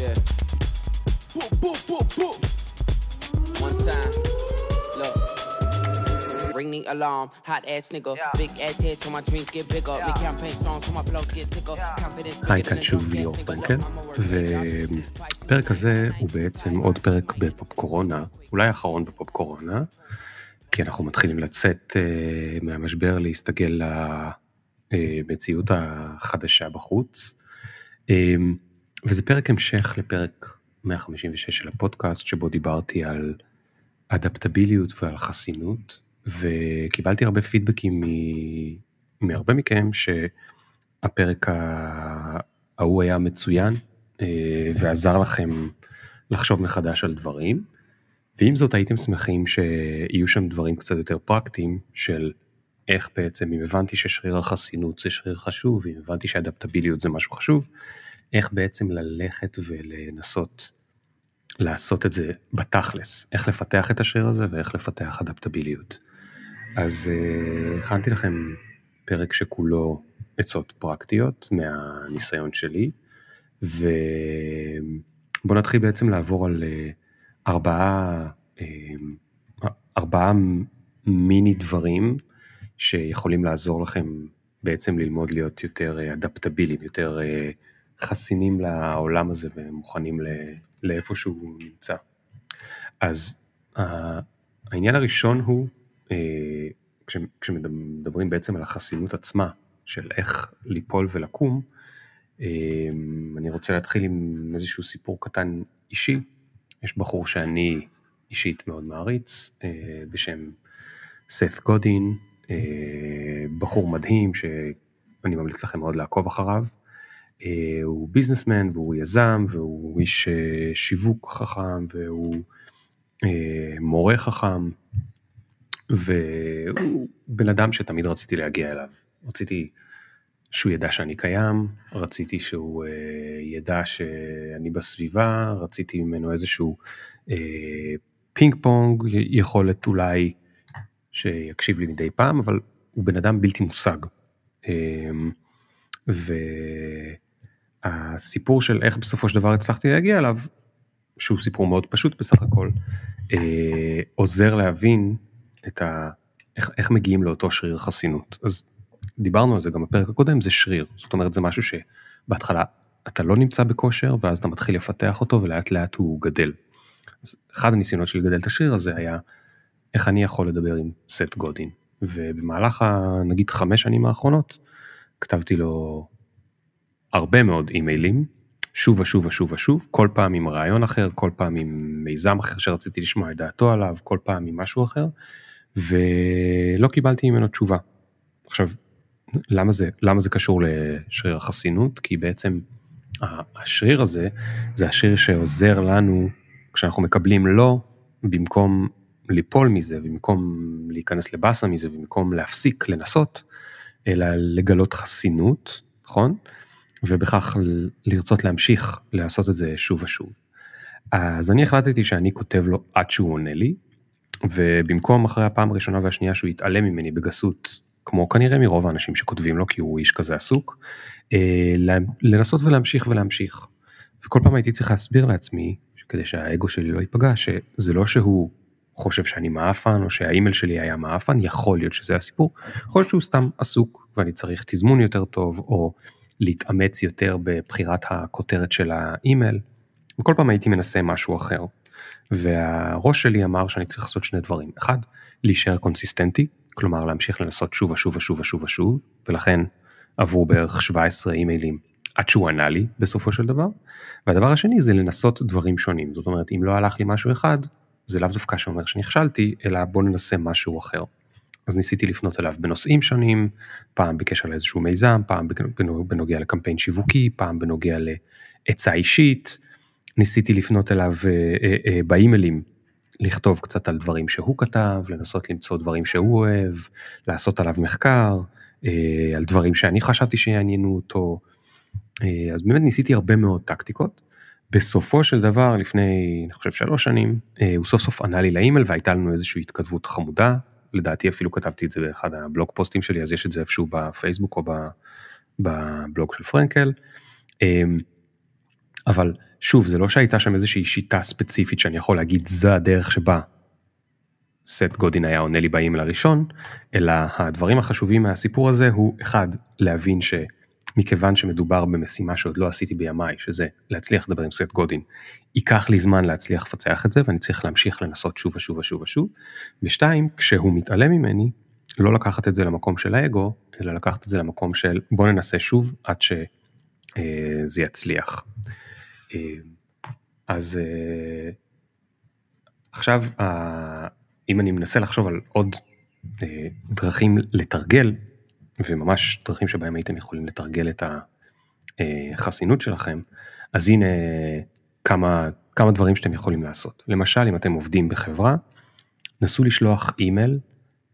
Yeah. Boop, boop, boop, boop. One time. Look. Ring the alarm, hot ass nigga. Big ass head so my dreams get bigger. Big campaign songs so my flows get sicker. Confidence היי, כאן שוב ליאור word. והפרק הזה הוא בעצם עוד פרק בפופ קורונה, אולי האחרון בפופ קורונה, כי אנחנו מתחילים לצאת אה, מהמשבר, להסתגל למציאות החדשה בחוץ. אה, וזה פרק המשך לפרק 156 של הפודקאסט, שבו דיברתי על אדפטביליות ועל חסינות, וקיבלתי הרבה פידבקים מ- מהרבה מכם שהפרק ההוא היה מצוין אה, ועזר לכם לחשוב מחדש על דברים. ועם זאת הייתם שמחים שיהיו שם דברים קצת יותר פרקטיים של איך בעצם אם הבנתי ששריר החסינות זה שריר חשוב, אם הבנתי שאדפטביליות זה משהו חשוב, איך בעצם ללכת ולנסות לעשות את זה בתכלס, איך לפתח את השריר הזה ואיך לפתח אדפטביליות. אז אה, הכנתי לכם פרק שכולו עצות פרקטיות מהניסיון שלי, ובואו נתחיל בעצם לעבור על אה, ארבעה, אה, ארבעה מיני דברים שיכולים לעזור לכם בעצם ללמוד להיות יותר אה, אדפטביליים, יותר אה, חסינים לעולם הזה ומוכנים לאיפה שהוא נמצא. אז העניין הראשון הוא, אה, כש- כשמדברים בעצם על החסינות עצמה, של איך ליפול ולקום, אה, אני רוצה להתחיל עם איזשהו סיפור קטן אישי. יש בחור שאני אישית מאוד מעריץ, אה, בשם סף גודין, בחור מדהים שאני ממליץ לכם מאוד לעקוב אחריו. אה, הוא ביזנסמן והוא יזם והוא איש אה, שיווק חכם והוא אה, מורה חכם והוא בן אדם שתמיד רציתי להגיע אליו. רציתי שהוא ידע שאני קיים, רציתי שהוא ידע שאני בסביבה, רציתי ממנו איזשהו פינג פונג, יכולת אולי שיקשיב לי מדי פעם, אבל הוא בן אדם בלתי מושג. אה, והסיפור של איך בסופו של דבר הצלחתי להגיע אליו, שהוא סיפור מאוד פשוט בסך הכל, אה, עוזר להבין את ה... איך, איך מגיעים לאותו שריר חסינות. אז דיברנו על זה גם בפרק הקודם, זה שריר. זאת אומרת, זה משהו שבהתחלה אתה לא נמצא בכושר, ואז אתה מתחיל לפתח אותו, ולאט לאט הוא גדל. אז אחד הניסיונות שלי לגדל את השריר הזה היה, איך אני יכול לדבר עם סט גודין. ובמהלך ה... נגיד חמש שנים האחרונות, כתבתי לו הרבה מאוד אימיילים, שוב ושוב ושוב ושוב, כל פעם עם רעיון אחר, כל פעם עם מיזם אחר שרציתי לשמוע את דעתו עליו, כל פעם עם משהו אחר, ולא קיבלתי ממנו תשובה. עכשיו, למה זה, למה זה קשור לשריר החסינות? כי בעצם השריר הזה, זה השריר שעוזר לנו, כשאנחנו מקבלים לא, במקום ליפול מזה, במקום להיכנס לבאסה מזה, במקום להפסיק לנסות, אלא לגלות חסינות, נכון? ובכך לרצות להמשיך לעשות את זה שוב ושוב. אז אני החלטתי שאני כותב לו עד שהוא עונה לי, ובמקום אחרי הפעם הראשונה והשנייה שהוא יתעלם ממני בגסות, כמו כנראה מרוב האנשים שכותבים לו, כי הוא איש כזה עסוק, אה, לנסות ולהמשיך ולהמשיך. וכל פעם הייתי צריך להסביר לעצמי, כדי שהאגו שלי לא ייפגע, שזה לא שהוא חושב שאני מעפן, או שהאימייל שלי היה מעפן, יכול להיות שזה הסיפור, יכול להיות שהוא סתם עסוק, ואני צריך תזמון יותר טוב, או להתאמץ יותר בבחירת הכותרת של האימייל, וכל פעם הייתי מנסה משהו אחר. והראש שלי אמר שאני צריך לעשות שני דברים. אחד, להישאר קונסיסטנטי, כלומר להמשיך לנסות שוב ושוב ושוב ושוב ושוב, ולכן עברו בערך 17 אימיילים עד שהוא ענה לי בסופו של דבר. והדבר השני זה לנסות דברים שונים, זאת אומרת אם לא הלך לי משהו אחד, זה לאו דווקא שאומר שנכשלתי, אלא בוא ננסה משהו אחר. אז ניסיתי לפנות אליו בנושאים שונים, פעם בקשר לאיזשהו מיזם, פעם בנוג- בנוגע לקמפיין שיווקי, פעם בנוגע לעצה אישית, ניסיתי לפנות אליו אה, אה, אה, באימיילים, לכתוב קצת על דברים שהוא כתב, לנסות למצוא דברים שהוא אוהב, לעשות עליו מחקר, אה, על דברים שאני חשבתי שיעניינו אותו. אה, אז באמת ניסיתי הרבה מאוד טקטיקות. בסופו של דבר, לפני, אני חושב שלוש שנים, אה, הוא סוף סוף ענה לי לאימייל והייתה לנו איזושהי התכתבות חמודה. לדעתי אפילו כתבתי את זה באחד הבלוג פוסטים שלי, אז יש את זה איפשהו בפייסבוק או בבלוג של פרנקל. אה, אבל שוב, זה לא שהייתה שם איזושהי שיטה ספציפית שאני יכול להגיד, זה הדרך שבה סט גודין היה עונה לי באימייל הראשון, אלא הדברים החשובים מהסיפור הזה הוא אחד, להבין שמכיוון שמדובר במשימה שעוד לא עשיתי בימיי, שזה להצליח לדבר עם סט גודין, ייקח לי זמן להצליח לפצח את זה ואני צריך להמשיך לנסות שוב ושוב ושוב ושוב. ושתיים, כשהוא מתעלם ממני, לא לקחת את זה למקום של האגו, אלא לקחת את זה למקום של בוא ננסה שוב עד שזה אה, יצליח. אה, אז אה, עכשיו אם אני מנסה לחשוב על עוד דרכים לתרגל, וממש דרכים שבהם הייתם יכולים לתרגל את החסינות שלכם, אז הנה כמה, כמה דברים שאתם יכולים לעשות. למשל, אם אתם עובדים בחברה, נסו לשלוח אימייל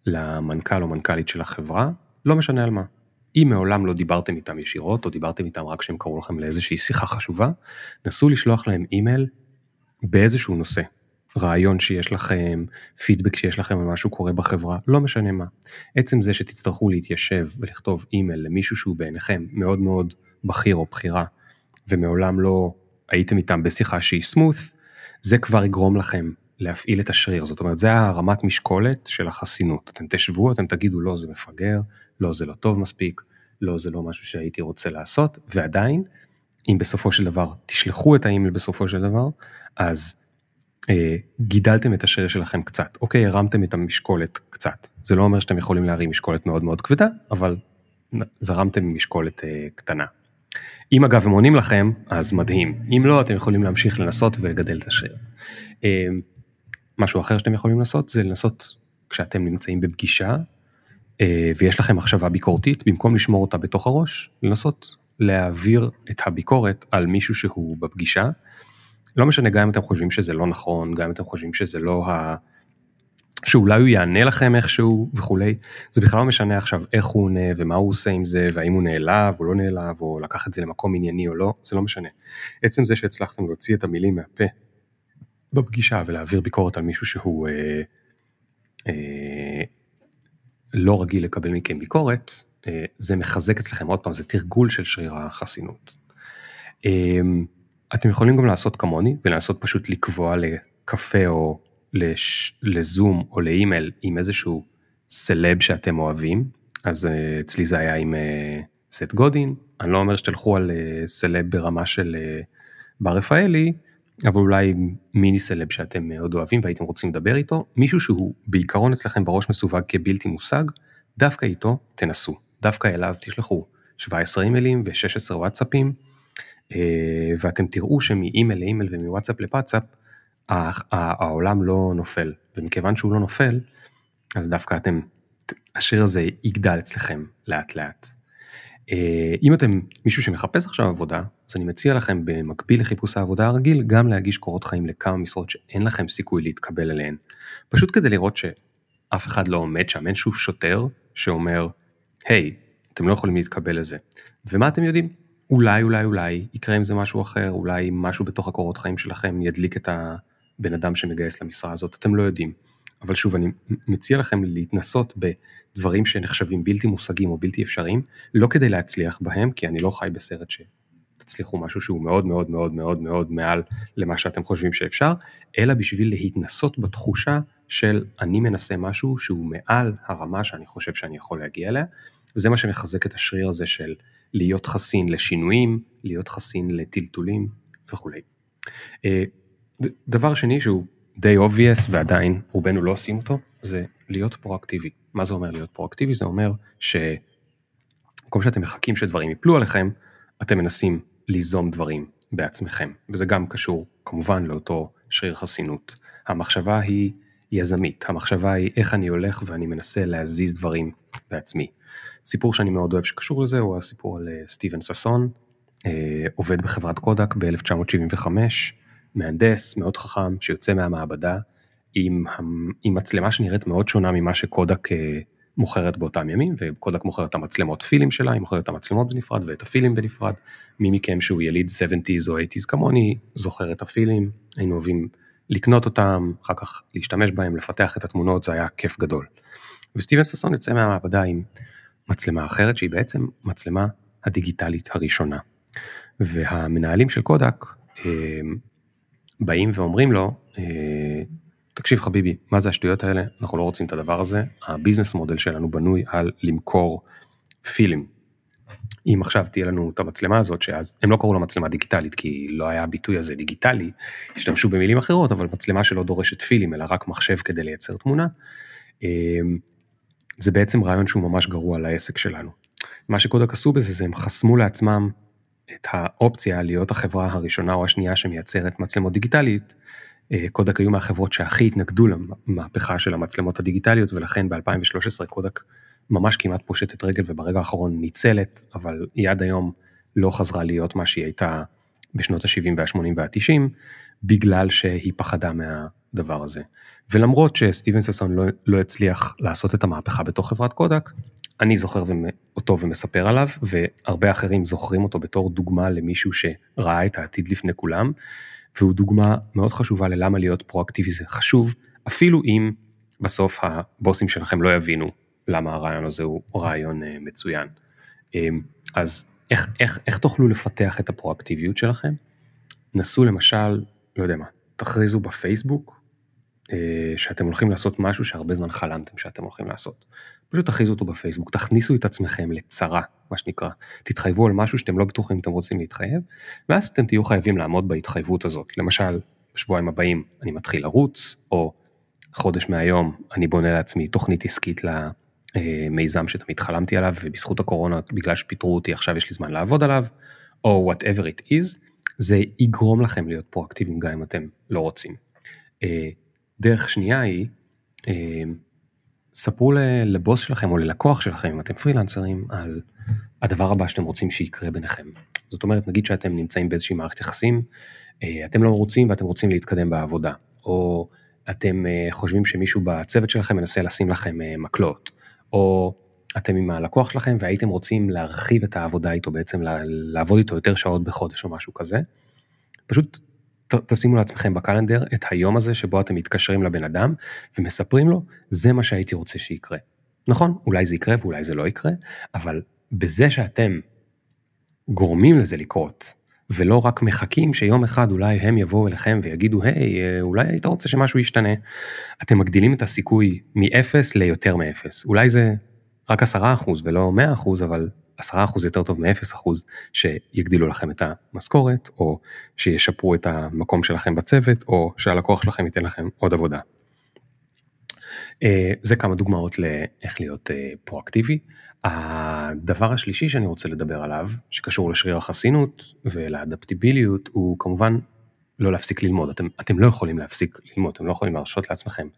למנכ"ל או מנכ"לית של החברה, לא משנה על מה. אם מעולם לא דיברתם איתם ישירות, או דיברתם איתם רק כשהם קראו לכם לאיזושהי שיחה חשובה, נסו לשלוח להם אימייל באיזשהו נושא. רעיון שיש לכם, פידבק שיש לכם על משהו קורה בחברה, לא משנה מה. עצם זה שתצטרכו להתיישב ולכתוב אימייל למישהו שהוא בעיניכם מאוד מאוד בכיר או בכירה, ומעולם לא הייתם איתם בשיחה שהיא סמוט, זה כבר יגרום לכם להפעיל את השריר, זאת אומרת זה הרמת משקולת של החסינות, אתם תשבו, אתם תגידו לא זה מפגר, לא זה לא טוב מספיק, לא זה לא משהו שהייתי רוצה לעשות, ועדיין, אם בסופו של דבר תשלחו את האימייל בסופו של דבר, אז גידלתם את השריר שלכם קצת, אוקיי, הרמתם את המשקולת קצת, זה לא אומר שאתם יכולים להרים משקולת מאוד מאוד כבדה, אבל זרמתם משקולת אה, קטנה. אם אגב הם עונים לכם, אז מדהים, אם לא, אתם יכולים להמשיך לנסות ולגדל את השריר. אה, משהו אחר שאתם יכולים לעשות זה לנסות כשאתם נמצאים בפגישה אה, ויש לכם מחשבה ביקורתית, במקום לשמור אותה בתוך הראש, לנסות להעביר את הביקורת על מישהו שהוא בפגישה. לא משנה גם אם אתם חושבים שזה לא נכון, גם אם אתם חושבים שזה לא ה... שאולי הוא יענה לכם איכשהו וכולי, זה בכלל לא משנה עכשיו איך הוא עונה ומה הוא עושה עם זה והאם הוא נעלב או לא נעלב או לקח את זה למקום ענייני או לא, זה לא משנה. עצם זה שהצלחתם להוציא את המילים מהפה בפגישה ולהעביר ביקורת על מישהו שהוא אה, אה, לא רגיל לקבל מכם ביקורת, אה, זה מחזק אצלכם עוד פעם, זה תרגול של שריר החסינות. אה, אתם יכולים גם לעשות כמוני ולנסות פשוט לקבוע לקפה או לש, לזום או לאימייל עם איזשהו סלב שאתם אוהבים, אז אה, אצלי זה היה עם אה, סט גודין, אני לא אומר שתלכו על אה, סלב ברמה של בר רפאלי, אבל אולי מיני סלב שאתם מאוד אוהבים והייתם רוצים לדבר איתו, מישהו שהוא בעיקרון אצלכם בראש מסווג כבלתי מושג, דווקא איתו תנסו, דווקא אליו תשלחו 17 אימיילים ו-16 וואטסאפים, ואתם תראו שמאימייל לאימייל ומוואטסאפ לפאצאפ, העולם לא נופל, ומכיוון שהוא לא נופל, אז דווקא אתם, השיר הזה יגדל אצלכם לאט לאט. אה, אם אתם מישהו שמחפש עכשיו עבודה, אז אני מציע לכם במקביל לחיפוש העבודה הרגיל, גם להגיש קורות חיים לכמה משרות שאין לכם סיכוי להתקבל אליהן. פשוט כדי לראות שאף אחד לא עומד שם, אין שום שוטר שאומר, היי, hey, אתם לא יכולים להתקבל לזה. ומה אתם יודעים? אולי, אולי, אולי יקרה עם זה משהו אחר, אולי משהו בתוך הקורות חיים שלכם ידליק את הבן אדם שמגייס למשרה הזאת, אתם לא יודעים. אבל שוב, אני מציע לכם להתנסות בדברים שנחשבים בלתי מושגים או בלתי אפשריים, לא כדי להצליח בהם, כי אני לא חי בסרט שתצליחו משהו שהוא מאוד מאוד מאוד מאוד מאוד מעל למה שאתם חושבים שאפשר, אלא בשביל להתנסות בתחושה של אני מנסה משהו שהוא מעל הרמה שאני חושב שאני יכול להגיע אליה, וזה מה שמחזק את השריר הזה של להיות חסין לשינויים, להיות חסין לטלטולים וכולי. אה, דבר שני שהוא די obvious ועדיין רובנו לא עושים אותו, זה להיות פרואקטיבי. מה זה אומר להיות פרואקטיבי? זה אומר שבמקום שאתם מחכים שדברים יפלו עליכם, אתם מנסים ליזום דברים בעצמכם, וזה גם קשור כמובן לאותו שריר חסינות. המחשבה היא יזמית, המחשבה היא איך אני הולך ואני מנסה להזיז דברים בעצמי. סיפור שאני מאוד אוהב שקשור לזה הוא הסיפור על אה, סטיבן ששון, אה, עובד בחברת קודק ב-1975, מהנדס מאוד חכם שיוצא מהמעבדה עם, עם מצלמה שנראית מאוד שונה ממה שקודק אה, מוכרת באותם ימים וקודק מוכרת את המצלמות פילים שלה, היא מוכרת את המצלמות בנפרד ואת הפילים בנפרד. מי מכם שהוא יליד 70's או 80's כמוני זוכר את הפילים, היינו אוהבים לקנות אותם, אחר כך להשתמש בהם, לפתח את התמונות, זה היה כיף גדול. וסטיבן ששון יוצא מהמעבדה עם מצלמה אחרת שהיא בעצם מצלמה הדיגיטלית הראשונה. והמנהלים של קודק באים ואומרים לו, תקשיב חביבי, מה זה השטויות האלה? אנחנו לא רוצים את הדבר הזה. הביזנס מודל שלנו בנוי על למכור פילים. אם עכשיו תהיה לנו את המצלמה הזאת, שאז הם לא קראו לה מצלמה דיגיטלית, כי לא היה הביטוי הזה דיגיטלי, השתמשו במילים אחרות, אבל מצלמה שלא דורשת פילים, אלא רק מחשב כדי לייצר תמונה. זה בעצם רעיון שהוא ממש גרוע לעסק שלנו. מה שקודק עשו בזה זה הם חסמו לעצמם את האופציה להיות החברה הראשונה או השנייה שמייצרת מצלמות דיגיטלית. אה, קודק היו מהחברות שהכי התנגדו למהפכה של המצלמות הדיגיטליות ולכן ב-2013 קודק ממש כמעט פושטת רגל וברגע האחרון ניצלת אבל היא עד היום לא חזרה להיות מה שהיא הייתה בשנות ה-70 וה-80 וה-90 בגלל שהיא פחדה מהדבר הזה. ולמרות שסטיבן ססון לא, לא הצליח לעשות את המהפכה בתוך חברת קודק, אני זוכר אותו ומספר עליו, והרבה אחרים זוכרים אותו בתור דוגמה למישהו שראה את העתיד לפני כולם, והוא דוגמה מאוד חשובה ללמה להיות פרואקטיבי זה חשוב, אפילו אם בסוף הבוסים שלכם לא יבינו למה הרעיון הזה הוא רעיון אה, מצוין. אמ, אז איך, איך, איך תוכלו לפתח את הפרואקטיביות שלכם? נסו למשל, לא יודע מה, תכריזו בפייסבוק שאתם הולכים לעשות משהו שהרבה זמן חלמתם שאתם הולכים לעשות. פשוט תכריזו אותו בפייסבוק, תכניסו את עצמכם לצרה, מה שנקרא. תתחייבו על משהו שאתם לא בטוחים אתם רוצים להתחייב, ואז אתם תהיו חייבים לעמוד בהתחייבות הזאת. למשל, בשבועיים הבאים אני מתחיל לרוץ, או חודש מהיום אני בונה לעצמי תוכנית עסקית למיזם שתמיד חלמתי עליו, ובזכות הקורונה, בגלל שפיטרו אותי, עכשיו יש לי זמן לעבוד עליו, או whatever it is, זה יגרום לכם להיות פרואקטיביים גם אם אתם לא רוצים. אה, דרך שנייה היא, אה, ספרו לבוס שלכם או ללקוח שלכם, אם אתם פרילנסרים, על הדבר הבא שאתם רוצים שיקרה ביניכם. זאת אומרת, נגיד שאתם נמצאים באיזושהי מערכת יחסים, אה, אתם לא רוצים ואתם רוצים להתקדם בעבודה, או אתם אה, חושבים שמישהו בצוות שלכם מנסה לשים לכם מקלות, או אתם עם הלקוח שלכם והייתם רוצים להרחיב את העבודה איתו, בעצם לעבוד איתו יותר שעות בחודש או משהו כזה. פשוט תשימו לעצמכם בקלנדר את היום הזה שבו אתם מתקשרים לבן אדם ומספרים לו זה מה שהייתי רוצה שיקרה. נכון אולי זה יקרה ואולי זה לא יקרה אבל בזה שאתם גורמים לזה לקרות ולא רק מחכים שיום אחד אולי הם יבואו אליכם ויגידו היי אה, אולי היית רוצה שמשהו ישתנה אתם מגדילים את הסיכוי מ-0 ליותר מ-0 אולי זה רק 10% ולא 100% אבל 10% יותר טוב מ-0% שיגדילו לכם את המשכורת, או שישפרו את המקום שלכם בצוות, או שהלקוח שלכם ייתן לכם עוד עבודה. אה, זה כמה דוגמאות לאיך להיות אה, פרואקטיבי. הדבר השלישי שאני רוצה לדבר עליו, שקשור לשריר החסינות ולאדפטיביליות, הוא כמובן לא להפסיק ללמוד. אתם, אתם לא יכולים להפסיק ללמוד, אתם לא יכולים להרשות לעצמכם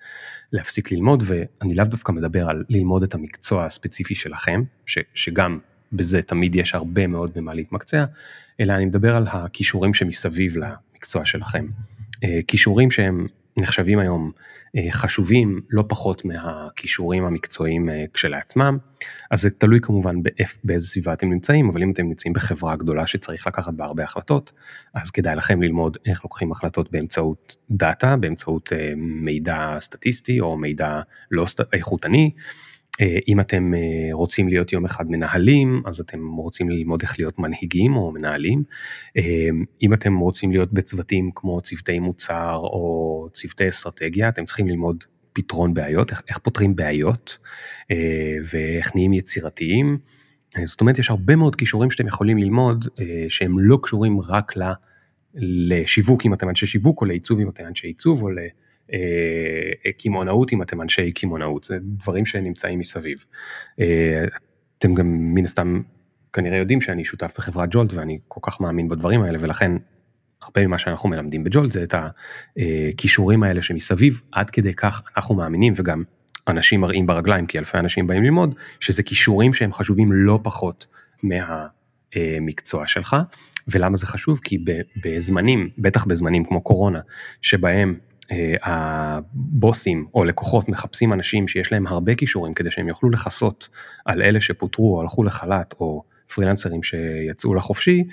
להפסיק ללמוד, ואני לאו דווקא מדבר על ללמוד את המקצוע הספציפי שלכם, ש, שגם בזה תמיד יש הרבה מאוד במה להתמקצע, אלא אני מדבר על הכישורים שמסביב למקצוע שלכם. אה, כישורים שהם נחשבים היום אה, חשובים לא פחות מהכישורים המקצועיים אה, כשלעצמם, אז זה תלוי כמובן באיפ, באיזה סביבה אתם נמצאים, אבל אם אתם נמצאים בחברה גדולה שצריך לקחת בה הרבה החלטות, אז כדאי לכם ללמוד איך לוקחים החלטות באמצעות דאטה, באמצעות מידע סטטיסטי או מידע לא איכותני. אה, אם אתם אה, רוצים להיות יום אחד מנהלים, אז אתם רוצים ללמוד איך להיות מנהיגים או מנהלים. אה, אם אתם רוצים להיות בצוותים כמו צוותי מוצר או צוותי אסטרטגיה, אתם צריכים ללמוד פתרון בעיות, איך, איך פותרים בעיות ואיך נהיים יצירתיים. זאת אומרת, יש הרבה מאוד כישורים שאתם יכולים ללמוד שהם לא קשורים רק לשיווק אם אתם אנשי שיווק או לעיצוב אם אתם אנשי עיצוב או ל... אה, קמעונאות אם אתם אנשי קמעונאות, זה דברים שנמצאים מסביב. אה, אתם גם מן הסתם כנראה יודעים שאני שותף בחברת ג'ולט ואני כל כך מאמין בדברים האלה ולכן הרבה ממה שאנחנו מלמדים בג'ולט זה את הכישורים האלה שמסביב, עד כדי כך אנחנו מאמינים וגם אנשים מראים ברגליים כי אלפי אנשים באים ללמוד שזה כישורים שהם חשובים לא פחות מהמקצוע שלך. ולמה זה חשוב? כי בזמנים בטח בזמנים כמו קורונה שבהם אה, הבוסים או לקוחות מחפשים אנשים שיש להם הרבה כישורים כדי שהם יוכלו לכסות על אלה שפוטרו או הלכו לחל"ת או פרילנסרים שיצאו לחופשי,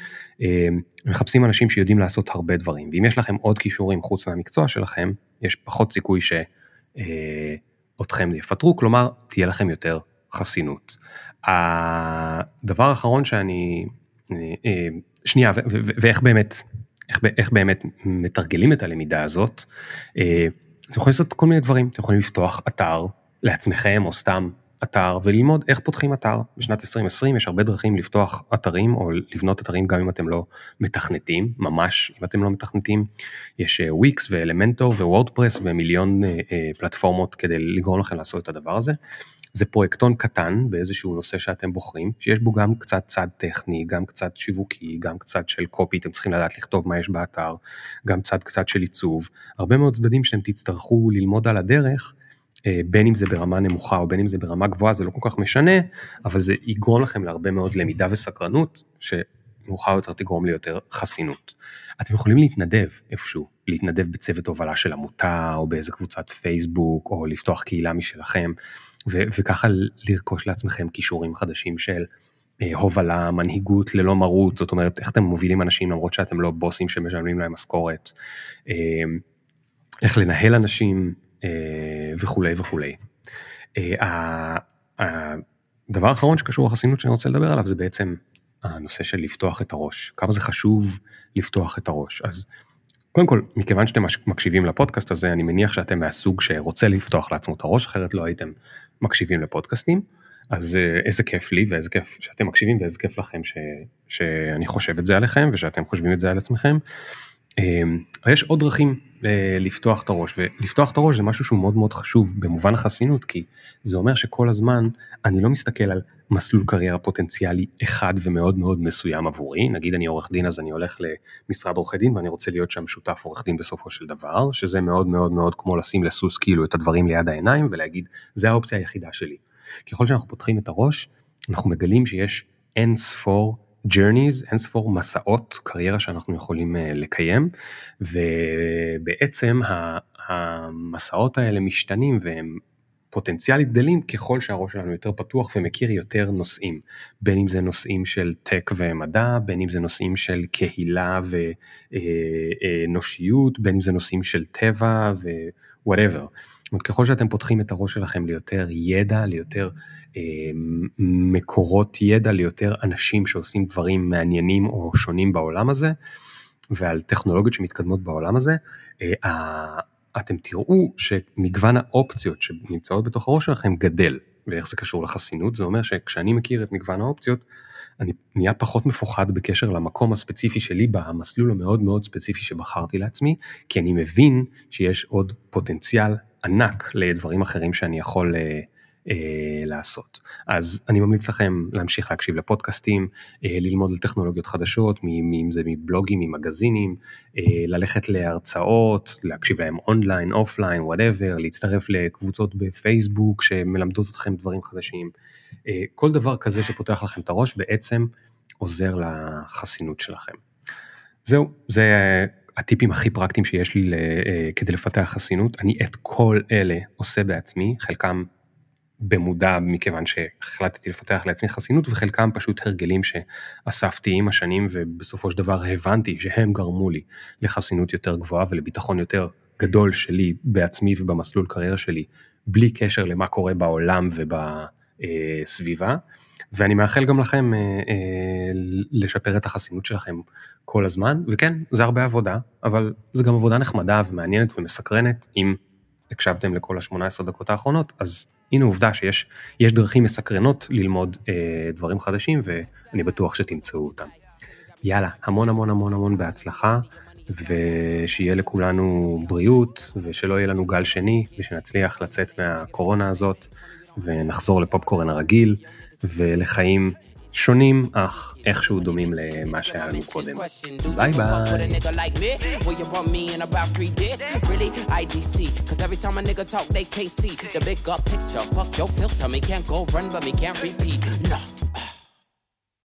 אה, מחפשים אנשים שיודעים לעשות הרבה דברים ואם יש לכם עוד כישורים חוץ מהמקצוע שלכם יש פחות סיכוי שאותכם יפטרו כלומר תהיה לכם יותר חסינות. הדבר האחרון שאני, אה, שנייה ואיך באמת איך, איך באמת מתרגלים את הלמידה הזאת. אה, אתם יכולים לעשות כל מיני דברים, אתם יכולים לפתוח אתר לעצמכם או סתם אתר וללמוד איך פותחים אתר. בשנת 2020 יש הרבה דרכים לפתוח אתרים או לבנות אתרים גם אם אתם לא מתכנתים, ממש אם אתם לא מתכנתים. יש וויקס ואלמנטור ווורדפרס ומיליון uh, פלטפורמות כדי לגרום לכם לעשות את הדבר הזה. זה פרויקטון קטן באיזשהו נושא שאתם בוחרים, שיש בו גם קצת צד טכני, גם קצת שיווקי, גם קצת של קופי, אתם צריכים לדעת לכתוב מה יש באתר, גם צד קצת של עיצוב, הרבה מאוד צדדים שאתם תצטרכו ללמוד על הדרך, אה, בין אם זה ברמה נמוכה או בין אם זה ברמה גבוהה, זה לא כל כך משנה, אבל זה יגרום לכם להרבה מאוד למידה וסקרנות, שמאוחר יותר תגרום ליותר חסינות. אתם יכולים להתנדב איפשהו, להתנדב בצוות הובלה של עמותה, או באיזה קבוצת פייסבוק, או לפתוח קהילה משלכם. ו- וככה לרכוש לעצמכם כישורים חדשים של אה, הובלה, מנהיגות ללא מרות, זאת אומרת איך אתם מובילים אנשים למרות שאתם לא בוסים שמשלמים להם משכורת, אה, איך לנהל אנשים אה, וכולי וכולי. אה, הדבר האחרון שקשור לחסינות שאני רוצה לדבר עליו זה בעצם הנושא של לפתוח את הראש, כמה זה חשוב לפתוח את הראש. אז קודם כל, מכיוון שאתם מקשיבים לפודקאסט הזה, אני מניח שאתם מהסוג שרוצה לפתוח לעצמו את הראש, אחרת לא הייתם מקשיבים לפודקאסטים. אז אה, איזה כיף לי ואיזה כיף שאתם מקשיבים ואיזה כיף לכם ש, שאני חושב את זה עליכם ושאתם חושבים את זה על עצמכם. אמ, יש עוד דרכים אה, לפתוח את הראש ולפתוח את הראש זה משהו שהוא מאוד מאוד חשוב במובן החסינות כי זה אומר שכל הזמן אני לא מסתכל על מסלול קריירה פוטנציאלי אחד ומאוד מאוד מסוים עבורי נגיד אני עורך דין אז אני הולך למשרד עורכי דין ואני רוצה להיות שם שותף עורך דין בסופו של דבר שזה מאוד מאוד מאוד כמו לשים לסוס כאילו את הדברים ליד העיניים ולהגיד זה האופציה היחידה שלי. ככל שאנחנו פותחים את הראש אנחנו מגלים שיש אין ספור journeys, אין ספור מסעות קריירה שאנחנו יכולים אה, לקיים ובעצם המסעות האלה משתנים והם פוטנציאלית גדלים ככל שהראש שלנו יותר פתוח ומכיר יותר נושאים, בין אם זה נושאים של טק ומדע, בין אם זה נושאים של קהילה ואנושיות, בין אם זה נושאים של טבע ו-whatever. זאת אומרת, ככל שאתם פותחים את הראש שלכם ליותר ידע, ליותר אה, מקורות ידע, ליותר אנשים שעושים דברים מעניינים או שונים בעולם הזה, ועל טכנולוגיות שמתקדמות בעולם הזה, אה, אתם תראו שמגוון האופציות שנמצאות בתוך הראש שלכם גדל. ואיך זה קשור לחסינות? זה אומר שכשאני מכיר את מגוון האופציות, אני נהיה פחות מפוחד בקשר למקום הספציפי שלי במסלול המאוד מאוד ספציפי שבחרתי לעצמי, כי אני מבין שיש עוד פוטנציאל ענק לדברים אחרים שאני יכול אה, אה, לעשות. אז אני ממליץ לכם להמשיך להקשיב לפודקאסטים, אה, ללמוד על טכנולוגיות חדשות, אם זה מבלוגים, ממגזינים, אה, ללכת להרצאות, להקשיב להם אונליין, אופליין, whatever, להצטרף לקבוצות בפייסבוק שמלמדות אתכם דברים חדשים. אה, כל דבר כזה שפותח לכם את הראש בעצם עוזר לחסינות שלכם. זהו, זה הטיפים הכי פרקטיים שיש לי אה, כדי לפתח חסינות. אני את כל אלה עושה בעצמי, חלקם במודע מכיוון שהחלטתי לפתח לעצמי חסינות וחלקם פשוט הרגלים שאספתי עם השנים ובסופו של דבר הבנתי שהם גרמו לי לחסינות יותר גבוהה ולביטחון יותר גדול שלי בעצמי ובמסלול קריירה שלי בלי קשר למה קורה בעולם ובסביבה ואני מאחל גם לכם אה, אה, לשפר את החסינות שלכם כל הזמן. וכן זה הרבה עבודה אבל זה גם עבודה נחמדה ומעניינת ומסקרנת. אם הקשבתם לכל ה-18 דקות האחרונות אז הנה עובדה שיש דרכים מסקרנות ללמוד אה, דברים חדשים ואני בטוח שתמצאו אותם. יאללה, המון המון המון המון בהצלחה ושיהיה לכולנו בריאות ושלא יהיה לנו גל שני ושנצליח לצאת מהקורונה הזאת ונחזור לפופקורן הרגיל ולחיים שונים אך איכשהו דומים למה שהיה לנו קודם. ביי ביי.